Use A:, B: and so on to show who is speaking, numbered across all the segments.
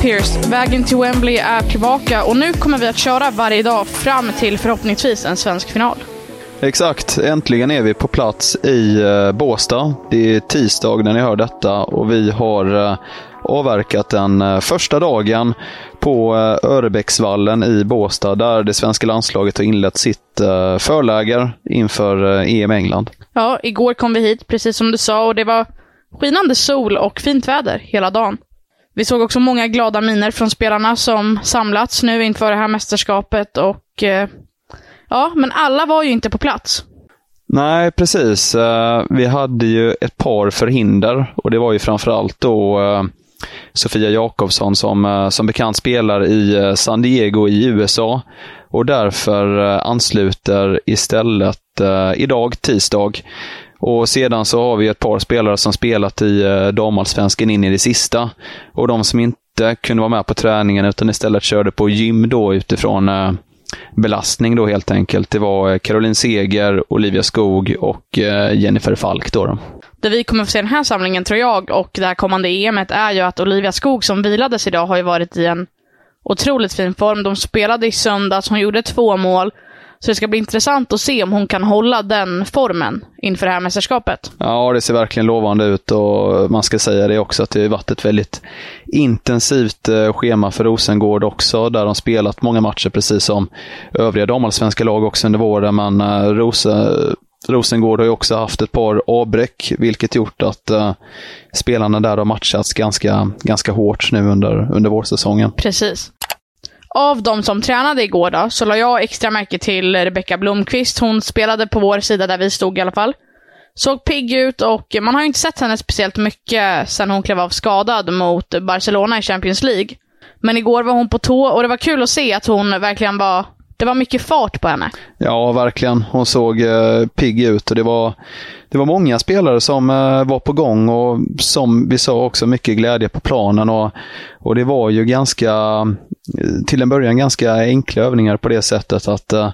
A: Pierce. Vägen till Wembley är tillbaka och nu kommer vi att köra varje dag fram till förhoppningsvis en svensk final.
B: Exakt, äntligen är vi på plats i eh, Båstad. Det är tisdag när ni hör detta och vi har eh, avverkat den eh, första dagen på Örebäcksvallen i Båstad där det svenska landslaget har inlett sitt förläger inför EM England.
A: Ja, igår kom vi hit, precis som du sa, och det var skinande sol och fint väder hela dagen. Vi såg också många glada miner från spelarna som samlats nu inför det här mästerskapet och eh, ja, men alla var ju inte på plats.
B: Nej, precis. Eh, vi hade ju ett par förhinder och det var ju framförallt då eh, Sofia Jakobsson som, eh, som bekant spelar i San Diego i USA och därför ansluter istället idag, tisdag. Och sedan så har vi ett par spelare som spelat i eh, damallsvenskan in i det sista. Och de som inte kunde vara med på träningen utan istället körde på gym då utifrån eh, belastning då helt enkelt. Det var eh, Caroline Seger, Olivia Skog och Jennifer Falk. Då, då.
A: Det vi kommer få se den här samlingen, tror jag, och det här kommande EMet är ju att Olivia Skog, som vilades idag, har ju varit i en otroligt fin form. De spelade i söndags, hon gjorde två mål. Så det ska bli intressant att se om hon kan hålla den formen inför det här mästerskapet.
B: Ja, det ser verkligen lovande ut och man ska säga det också att det har varit ett väldigt intensivt eh, schema för Rosengård också, där de spelat många matcher precis som övriga damallsvenska lag också under våren. Men eh, Rose, Rosengård har ju också haft ett par avbräck, vilket gjort att eh, spelarna där har matchats ganska, ganska hårt nu under, under vårsäsongen.
A: Precis. Av de som tränade igår då, så la jag extra märke till Rebecka Blomqvist. Hon spelade på vår sida där vi stod i alla fall. Såg pigg ut och man har ju inte sett henne speciellt mycket sedan hon klev av skadad mot Barcelona i Champions League. Men igår var hon på tå och det var kul att se att hon verkligen var... Det var mycket fart på henne.
B: Ja, verkligen. Hon såg eh, pigg ut och det var, det var många spelare som eh, var på gång och som vi sa också mycket glädje på planen. Och, och det var ju ganska, till en början ganska enkla övningar på det sättet att uh,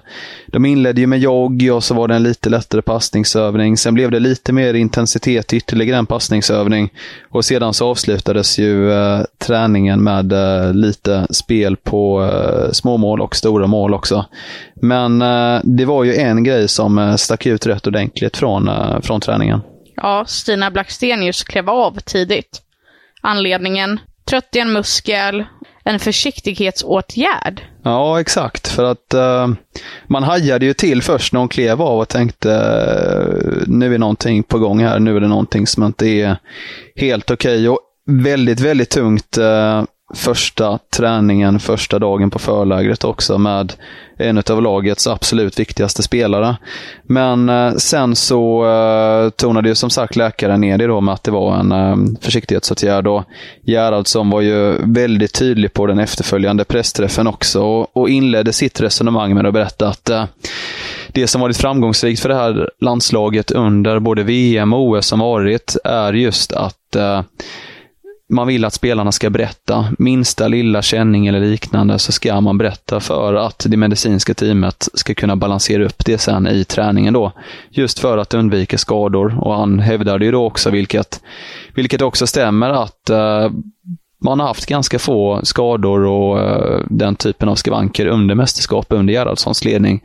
B: de inledde ju med jogg och så var det en lite lättare passningsövning. Sen blev det lite mer intensitet i ytterligare en passningsövning. Och sedan så avslutades ju uh, träningen med uh, lite spel på eh, småmål och stora mål också. Men det var ju en grej som stack ut rätt ordentligt från, från träningen.
A: Ja, Stina Blackstenius klev av tidigt. Anledningen? Trött i en muskel, en försiktighetsåtgärd.
B: Ja, exakt. För att uh, man hajade ju till först när hon klev av och tänkte eh, nu är någonting på gång här. Nu är det någonting som inte är helt okej. Och väldigt, väldigt tungt uh, första träningen, första dagen på förlägret också med en av lagets absolut viktigaste spelare. Men eh, sen så eh, tonade ju som sagt läkaren ner det då med att det var en eh, försiktighetsåtgärd och Gerhardsson var ju väldigt tydlig på den efterföljande pressträffen också och, inledde sitt resonemang med att berätta att eh, det som varit framgångsrikt för det här landslaget under både VM och OS som varit är just att man vill att spelarna ska berätta. Minsta lilla känning eller liknande så ska man berätta för att det medicinska teamet ska kunna balansera upp det sen i träningen då. Just för att undvika skador. Och han hävdade ju då också, vilket, vilket också stämmer, att eh, man har haft ganska få skador och uh, den typen av skavanker under mästerskap under Gerhardssons ledning.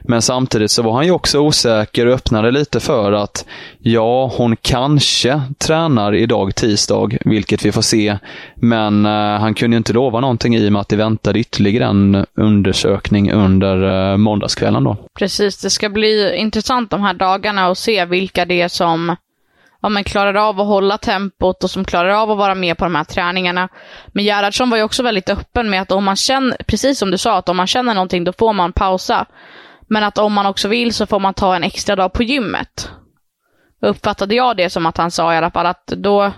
B: Men samtidigt så var han ju också osäker och öppnade lite för att ja, hon kanske tränar idag tisdag, vilket vi får se. Men uh, han kunde ju inte lova någonting i och med att det väntade ytterligare en undersökning under uh, måndagskvällen då.
A: Precis, det ska bli intressant de här dagarna och se vilka det är som ja, men klarar av att hålla tempot och som klarar av att vara med på de här träningarna. Men Gerhardsson var ju också väldigt öppen med att om man känner, precis som du sa, att om man känner någonting då får man pausa. Men att om man också vill så får man ta en extra dag på gymmet. Uppfattade jag det som att han sa i alla fall, att då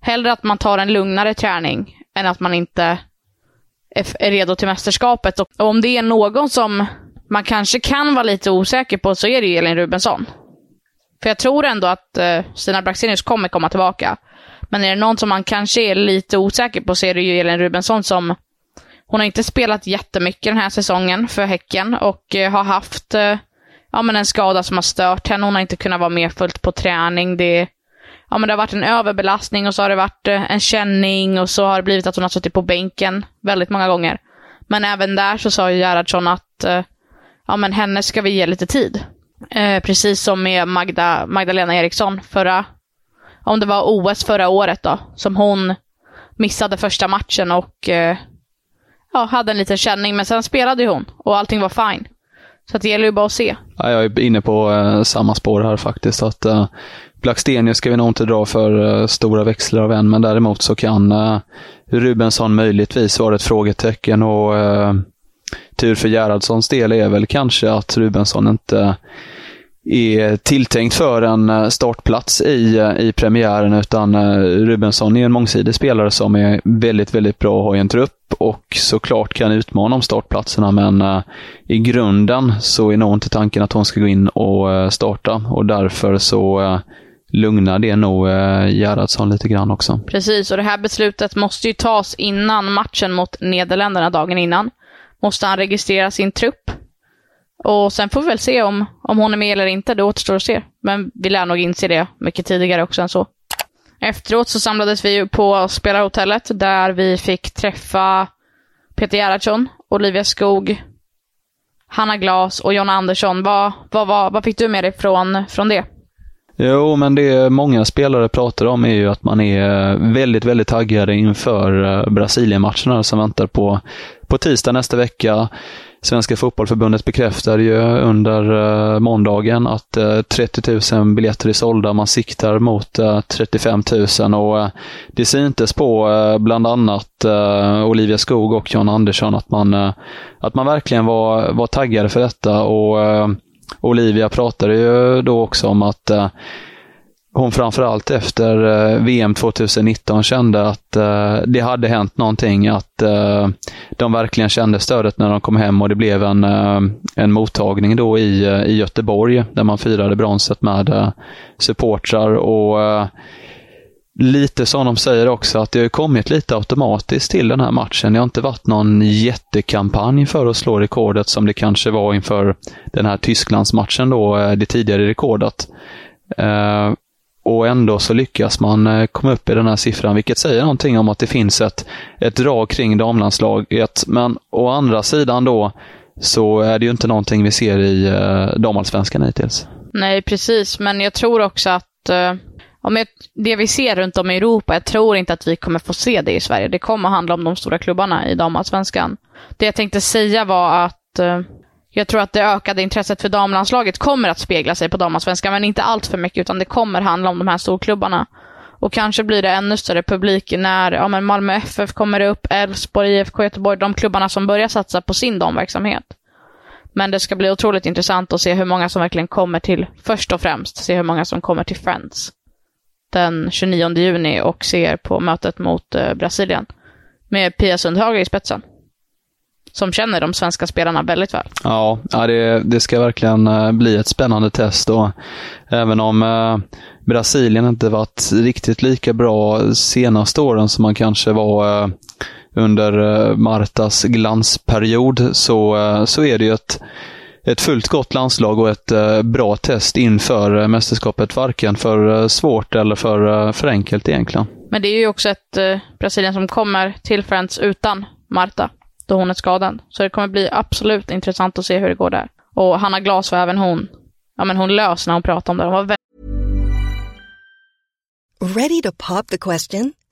A: hellre att man tar en lugnare träning än att man inte är redo till mästerskapet. Och om det är någon som man kanske kan vara lite osäker på så är det ju Elin Rubensson. För jag tror ändå att eh, Stina Braxenius kommer komma tillbaka. Men är det någon som man kanske är lite osäker på så är det ju Elin Rubensson som hon har inte spelat jättemycket den här säsongen för Häcken och eh, har haft eh, ja, men en skada som har stört henne. Hon har inte kunnat vara med fullt på träning. Det, ja, men det har varit en överbelastning och så har det varit eh, en känning och så har det blivit att hon har suttit på bänken väldigt många gånger. Men även där så sa ju Gerhardsson att eh, ja, men henne ska vi ge lite tid. Eh, precis som med Magda, Magdalena Eriksson förra, om det var OS förra året då, som hon missade första matchen och eh, ja, hade en liten känning, men sen spelade ju hon och allting var fine. Så det gäller ju bara att se.
B: Ja, jag är inne på eh, samma spår här faktiskt. att eh, Blackstenius ska vi nog inte dra för eh, stora växlar av än, men däremot så kan eh, Rubensson möjligtvis vara ett frågetecken och eh, tur för Gerhardssons del är väl kanske att Rubensson inte är tilltänkt för en eh, startplats i, eh, i premiären, utan eh, Rubensson är en mångsidig spelare som är väldigt, väldigt bra att ha i en trupp och såklart kan utmana om startplatserna, men i grunden så är nog inte tanken att hon ska gå in och starta och därför så lugnar det nog Gerhardsson lite grann också.
A: Precis, och det här beslutet måste ju tas innan matchen mot Nederländerna dagen innan. Måste han registrera sin trupp och sen får vi väl se om, om hon är med eller inte, det återstår att se. Men vi lär nog inse det mycket tidigare också än så. Efteråt så samlades vi på spelarhotellet där vi fick träffa Peter Gerhardsson, Olivia Skog, Hanna Glas och Jonna Andersson. Vad, vad, vad, vad fick du med dig från, från det?
B: Jo, men det många spelare pratar om är ju att man är väldigt, väldigt taggade inför eh, Brasilien-matcherna som väntar på, på tisdag nästa vecka. Svenska fotbollförbundet bekräftade ju under uh, måndagen att uh, 30 000 biljetter är sålda. Man siktar mot uh, 35 000 och eh, det syntes på bland annat Olivia Skog och John Andersson att man, att man verkligen var, var taggade för detta och Olivia pratade ju då också om att eh, hon framförallt efter eh, VM 2019 kände att eh, det hade hänt någonting, att eh, de verkligen kände stödet när de kom hem och det blev en, eh, en mottagning då i, eh, i Göteborg där man firade bronset med supportrar och lite som de säger också att det har kommit lite automatiskt till den här matchen. Det har inte varit någon jättekampanj för att slå rekordet som det kanske var inför den här Tysklandsmatchen då, eh, det tidigare rekordet. Eh, och ändå så lyckas man eh, komma upp i den här siffran, vilket säger någonting om att det finns ett, ett drag kring damlandslaget. Men å andra sidan då så är det ju inte någonting vi ser i eh, damallsvenskan hittills.
A: Nej, precis. Men jag tror också att eh, om jag, det vi ser runt om i Europa, jag tror inte att vi kommer få se det i Sverige. Det kommer handla om de stora klubbarna i damallsvenskan. Det jag tänkte säga var att eh, jag tror att det ökade intresset för damlandslaget kommer att spegla sig på damallsvenskan, men inte allt för mycket, utan det kommer handla om de här storklubbarna. Och kanske blir det ännu större publik när ja, men Malmö FF kommer upp, Elfsborg, IFK Göteborg, de klubbarna som börjar satsa på sin damverksamhet. Men det ska bli otroligt intressant att se hur många som verkligen kommer till, först och främst, se hur många som kommer till Friends den 29 juni och ser på mötet mot eh, Brasilien. Med Pia Sundhage i spetsen som känner de svenska spelarna väldigt väl.
B: Ja, det, det ska verkligen eh, bli ett spännande test. Och även om eh, Brasilien inte varit riktigt lika bra senaste åren som man kanske var under Martas glansperiod, så, så är det ju ett ett fullt gott landslag och ett eh, bra test inför mästerskapet, varken för svårt eller för, för enkelt egentligen.
A: Men det är ju också ett eh, Brasilien som kommer till Friends utan Marta, då hon är skadad. Så det kommer bli absolut intressant att se hur det går där. Och Hanna Glas var även hon, ja men hon lös när hon pratade om det. Hon var
C: Ready to pop the question?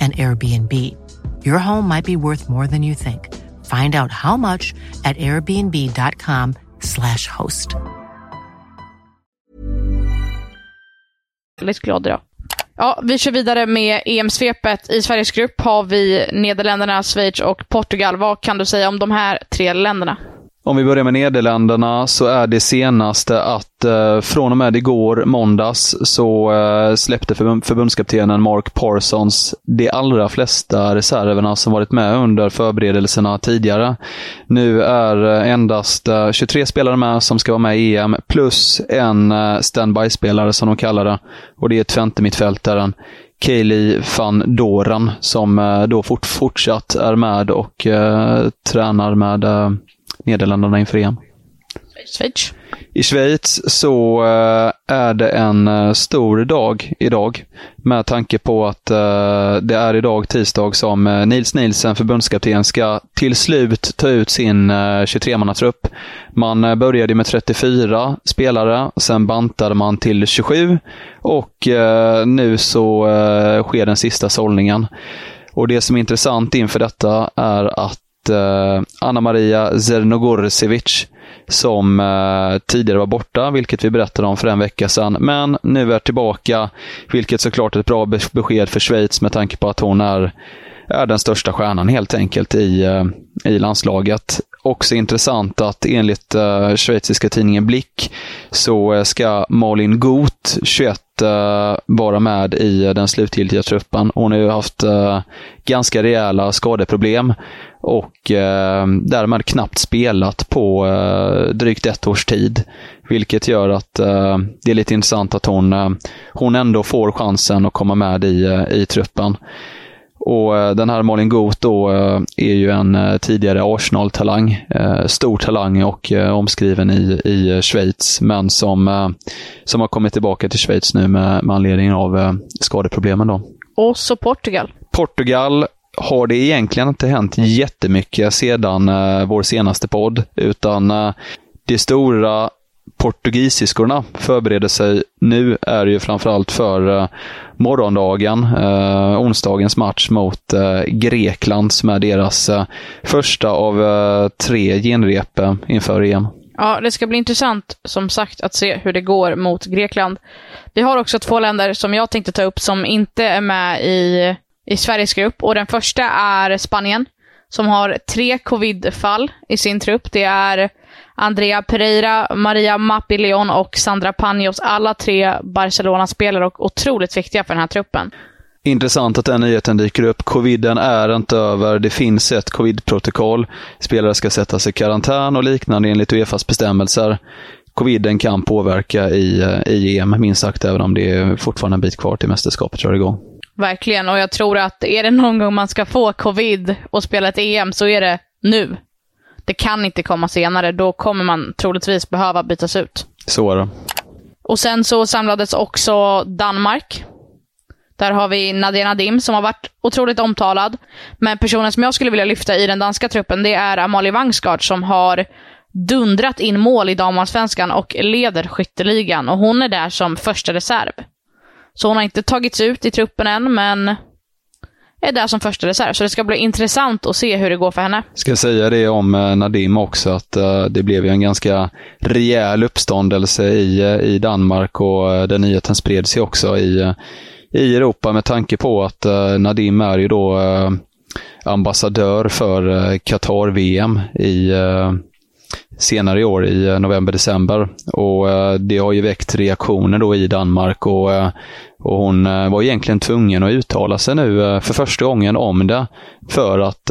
D: an Airbnb. Your home might be worth more than you think. Find out how much at airbnb.com slash host.
A: Väldigt glad idag. Ja, vi kör vidare med EM-svepet. I Sveriges grupp har vi Nederländerna, Schweiz och Portugal. Vad kan du säga om de här tre länderna?
B: Om vi börjar med Nederländerna så är det senaste att eh, från och med igår, måndags, så eh, släppte förbund, förbundskaptenen Mark Parsons de allra flesta reserverna som varit med under förberedelserna tidigare. Nu är eh, endast eh, 23 spelare med som ska vara med i EM, plus en eh, standby-spelare som de kallar det. Och det är Twente mittfältaren Kaeli van Doran som eh, då fort, fortsatt är med och eh, tränar med eh, Nederländerna inför EM.
A: Schweiz.
B: I Schweiz så uh, är det en uh, stor dag idag. Med tanke på att uh, det är idag, tisdag, som Nils Nielsen, förbundskapten, ska till slut ta ut sin 23-mannatrupp. Man började med 34 spelare, sen bantade man till 27 och nu så sker den sista sållningen. Och det som är intressant inför detta är att eh, Eh, Anna Maria Zernogorsevic som eh, tidigare var borta, vilket vi berättade om för en vecka sedan, men nu är tillbaka, vilket såklart är ett bra besked för Schweiz med tanke på att hon är, är den största stjärnan helt enkelt i, eh, i landslaget. Också intressant att enligt uh, schweiziska tidningen Blick så eh, ska Malin Goth, 21, Eh, vara med i den slutgiltiga truppen. Hon har ju haft eh, ganska rejäla skadeproblem och eh, därmed knappt spelat på eh, drygt ett års tid. Vilket gör att eh, det är lite intressant att hon, eh, hon ändå får chansen att komma med i, i truppen. Och eh, Den här Malin Goth då är ju en tidigare Arsenal-talang. Stor talang och omskriven i, i Schweiz, men som, som har kommit tillbaka till Schweiz nu med, med anledning av skadeproblemen. Då.
A: Och så Portugal.
B: Portugal har det egentligen inte hänt jättemycket sedan vår senaste podd, utan uh, de stora portugisiskorna förbereder sig nu är ju framförallt för uh, morgondagen, uh, onsdagens match mot uh, Grekland som är deras uh, första av tre genrep inför EM.
A: Ja, det ska bli intressant som sagt att se hur det går mot Grekland. Vi har också två länder som jag tänkte ta upp som inte är med i i Sveriges grupp. Och den första är Spanien, som har tre covidfall i sin trupp. Det är Andrea Pereira, Maria Mappi-Leon och Sandra Panjos. Alla tre Barcelona-spelare och otroligt viktiga för den här truppen.
B: Intressant att den nyheten dyker upp. Coviden är inte över. Det finns ett covid-protokoll. Spelare ska sättas i karantän och liknande enligt Uefas bestämmelser. Coviden kan påverka i, i EM, minst sagt, även om det är fortfarande en bit kvar till mästerskapet drar igång.
A: Verkligen, och jag tror att är det någon gång man ska få covid och spela ett EM så är det nu. Det kan inte komma senare, då kommer man troligtvis behöva bytas ut.
B: Så är det.
A: Och sen så samlades också Danmark. Där har vi Nadia Nadim som har varit otroligt omtalad. Men personen som jag skulle vilja lyfta i den danska truppen, det är Amalie Vangsgaard som har dundrat in mål i damallsvenskan och leder skytteligan. Och hon är där som första reserv. Så hon har inte tagits ut i truppen än, men är där som första reserv. Så det ska bli intressant att se hur det går för henne.
B: Ska säga det om eh, Nadim också, att eh, det blev ju en ganska rejäl uppståndelse i, eh, i Danmark och den nyheten spred sig också i, i Europa med tanke på att Nadim är ju då ambassadör för Qatar-VM i senare i år i eh, november-december. Och eh, Det har ju väckt reaktioner då i Danmark och eh, och hon var egentligen tvungen att uttala sig nu för första gången om det för att,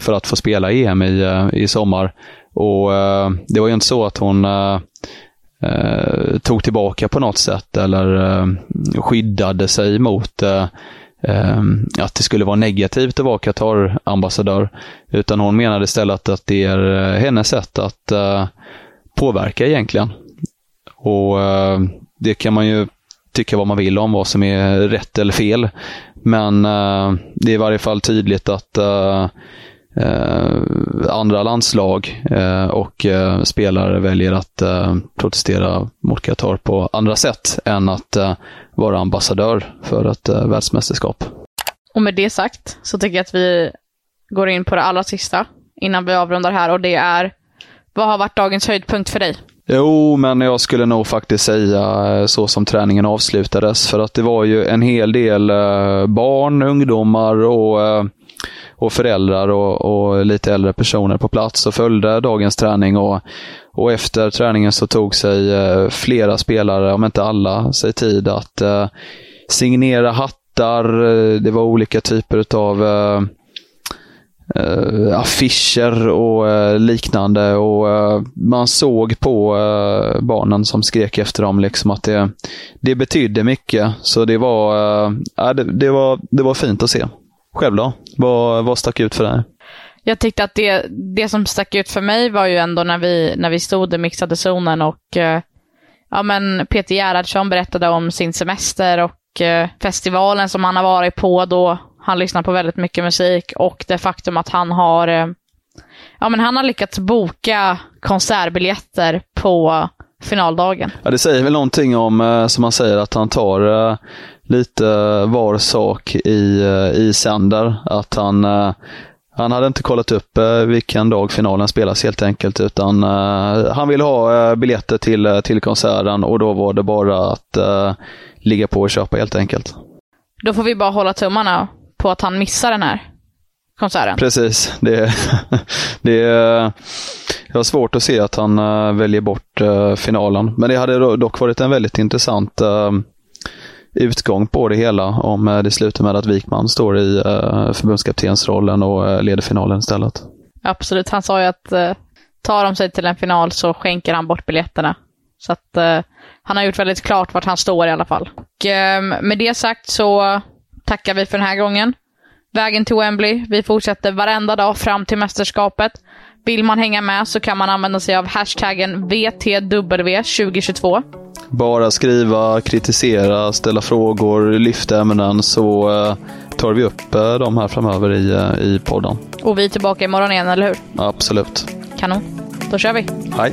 B: för att få spela EM i, i sommar. Och Det var ju inte så att hon tog tillbaka på något sätt eller skyddade sig mot Ehm, att det skulle vara negativt att vara Qatar-ambassadör. Utan hon menade istället att det är eh, hennes sätt att eh, påverka egentligen. Och eh, det kan man ju tycka vad man vill om vad som är rätt eller fel. Men det är i varje fall tydligt att andra landslag och spelare väljer att protestera mot Qatar på andra sätt än att vara ambassadör för ett världsmästerskap.
A: Och med det sagt så tycker jag att vi går in på det allra sista innan vi avrundar här och det är vad har varit dagens höjdpunkt för dig?
B: Jo, men jag skulle nog faktiskt säga eh, så som träningen avslutades. För att det var ju en hel del eh, barn, ungdomar och, eh, och föräldrar och, och lite äldre personer på plats och följde dagens träning. Och, och efter träningen så tog sig eh, flera spelare, om inte alla, sig tid att eh, signera hattar. Eh, det var olika typer av uh, affischer och uh, liknande. och uh, Man såg på barnen som skrek efter dem liksom att det, det betydde mycket. Så det var, det, det, var, det var fint att se. Själv då? Vad, vad stack ut för dig?
A: Jag tyckte att det, det som stack ut för mig var ju ändå när vi, när vi stod i mixade zonen och ja, men Peter Gerhardsson berättade om sin semester och festivalen som han har varit på då han lyssnar på väldigt mycket musik och det faktum att han har eh, Ja, men han har lyckats boka konsertbiljetter på finaldagen.
B: Ja, det säger väl någonting om, eh, som man säger, att han tar eh, lite var sak i, i sänder. Att han, han hade inte kollat upp vilken dag finalen spelas helt enkelt, utan han ville ha biljetter till, till konserten och då var det bara att ligga på och köpa helt enkelt.
A: Då får vi bara hålla tummarna på att han missar den här konserten.
B: Precis. Det, det, det var svårt att se att han väljer bort finalen. Men det hade dock varit en väldigt intressant utgång på det hela om eh, det slutar med att Wikman står i eh, förbundskaptensrollen och eh, leder finalen istället.
A: Absolut. Han sa ju att tar de sig till en final så skänker han bort biljetterna. Så att han har gjort väldigt klart vart han står i alla fall. Och, ehm, med det sagt så tackar vi för den här gången. Vägen till Wembley. Vi fortsätter varenda dag fram till mästerskapet. Vill man hänga med så kan man använda sig av hashtaggen VTW2022.
B: Bara skriva, kritisera, ställa frågor, lyfta ämnen så uh, tar vi upp uh, de här framöver i, uh, i podden.
A: Och vi är tillbaka imorgon igen, eller hur?
B: Absolut.
A: Kanon. Då kör vi.
B: Hej.